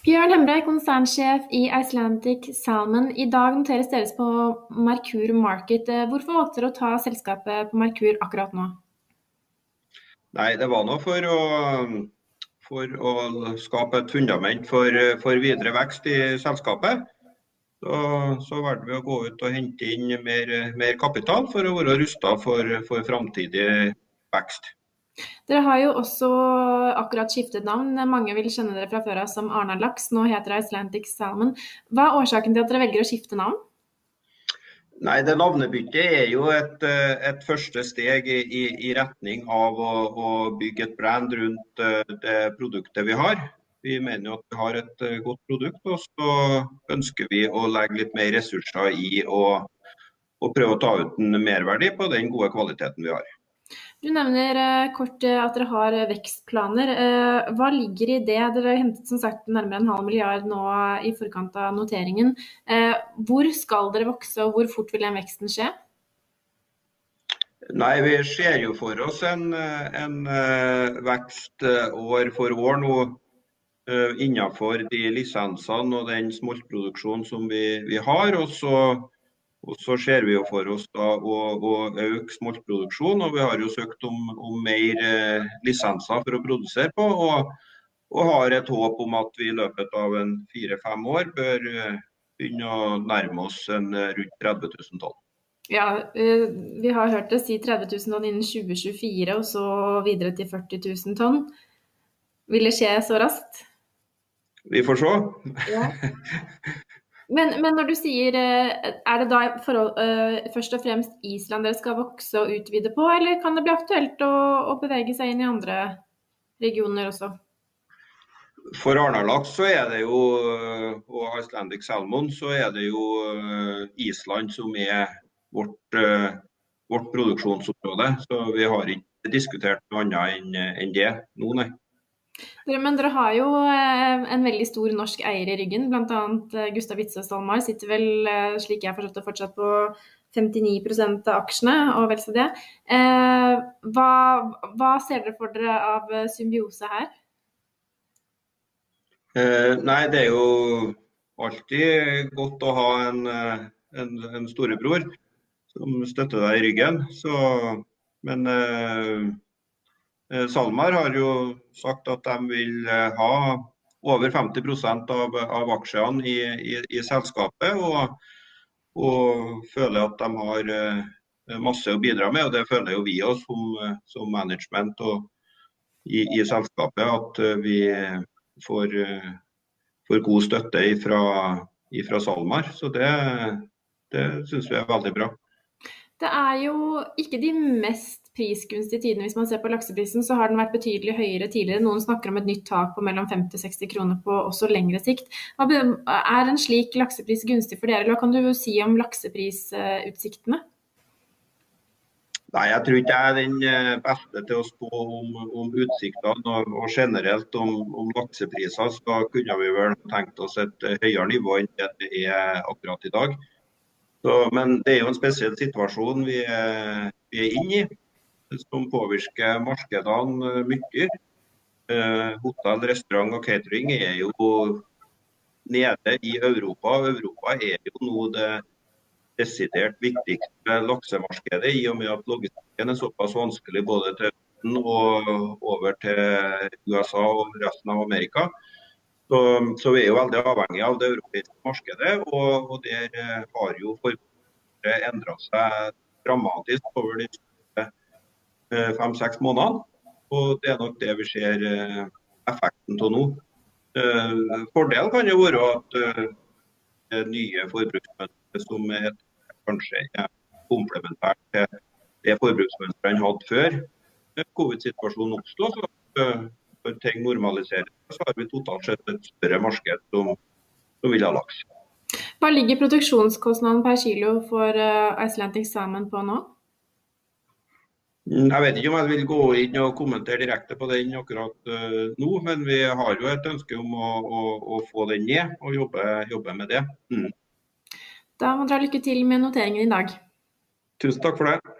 Bjørn Hembre, konsernsjef i Icelandic Salmon. I dag noteres deres på Merkur Market. Hvorfor valgte dere å ta selskapet på Merkur akkurat nå? Nei, det var nå for for å skape et fundament for, for videre vekst i selskapet. Så, så valgte vi å gå ut og hente inn mer, mer kapital for å være rusta for, for framtidig vekst. Dere har jo også akkurat skiftet navn. Mange vil kjenne dere fra før av som Arna Laks. Nå heter det Icelandic Salmon. Hva er årsaken til at dere velger å skifte navn? Nei, det Navnebyttet er jo et, et første steg i, i, i retning av å, å, bygge et brand rundt eh, det produktet vi har. Vi mener jo at vi har et eh, godt produkt, og så ønsker vi å legge litt mer ressurser i å, å prøve å ta ut en merverdi på den gode kvaliteten vi har. Du nevner eh, kort eh, at dere har eh, vekstplaner. Hva ligger i det? Dere har hentet som sagt nærmere en halv milliard nå i forkant av noteringen. Hvor skal dere vokse, og hvor fort vil den veksten skje? Nei, Vi ser jo for oss en, en vekst år for år nå innenfor de lisensene og den smoltproduksjonen som vi, vi har. og så og Så ser vi jo for oss da å, å øke smoltproduksjonen, og vi har jo søkt om, om mer eh, lisenser for å produsere på. Og, og, har et håp om at vi i løpet av en fire-fem år bør eh, begynne å nærme oss en eh, rundt 30 000 tonn. Ja, eh, vi har hørt det si 30 000 tonn innen 2024, og så videre til 40 000 tonn. Vil det skje så raskt? Vi får se. Ja. Men, men, når du sier eh, Er det da forhold, uh, først og fremst Island dere skal vokse og utvide på, eller kan det bli aktuelt å, å bevege seg inn i andre regioner også? For Arnalaks så er det jo, og Icelandic Salmon, så er det jo eh, Island som er vårt, vårt produksjonsområde. Så vi har ikke diskutert noe annet enn det nå, nei. Men dere har jo eh, en veldig stor norsk eier i ryggen, bl.a. Eh, Gustav Witzøe Stalmar sitter vel, eh, slik jeg forstått det, fortsatt på 59% av aksjene, og vel så det. Hva, hva, ser dere for dere av symbiose her? Eh, nei, det er jo alltid godt å ha en, en, en storebror som støtter deg i ryggen. Så, men Eh, SalMar har jo sagt at de vil eh, ha over 50% av, av aksjene i, i, i selskapet. Og, og, føler at de har eh, masse å bidra med. og Det føler jo vi òg som, som, management og i, i, selskapet. At vi får, får god støtte fra SalMar. Så det, det syns vi er veldig bra. Det er jo ikke de mest prisgunstige tidene. Hvis man ser på lakseprisen, så har den vært betydelig høyere tidligere. Noen snakker om et nytt tak på mellom 50 og 60 kroner på også lengre sikt. Er en slik laksepris gunstig for dere, eller hva kan du si om lakseprisutsiktene? Nei, Jeg tror ikke jeg er den eh, beste til å spå om, om utsiktene. Og, og generelt om, om, laksepriser så kunne vi vel tenkt oss et eh, høyere nivå enn det er akkurat i dag. Så, men det er jo en spesiell situasjon vi er, vi er inne i som påvirker markedene eh, mye. Eh, hotell, restaurant og catering er jo nede i Europa. Europa er jo nå det desidert viktigste laksemarkedet, i og med at logistikken er såpass vanskelig både til Østen og over til USA og resten av Amerika. Så, så vi er jo veldig avhengig av det europeiske markedet. Og, og der eh, har jo forbruket endra seg dramatisk over de siste eh, fem-seks månedene. Og det er nok det vi ser eh, effekten av nå. Fordelen kan jo være at nye forbruksmønsteret som er kanskje er komplementært til det forbruksmønsteret en hadde før covid-situasjonen oppsto. Når ting normaliseres, så har vi totalt sett et større marked som, som vil ha laks. Hva ligger produksjonskostnaden per kilo for uh, Icelandic Salmon på nå? Jeg vet ikke om jeg vil gå inn og kommentere direkte på den akkurat uh, nå, men vi har jo et ønske om å, å, å få den ned og jobbe, jobbe med det. Mm. Da må dere ha lykke til med noteringen i dag. Tusen takk for det.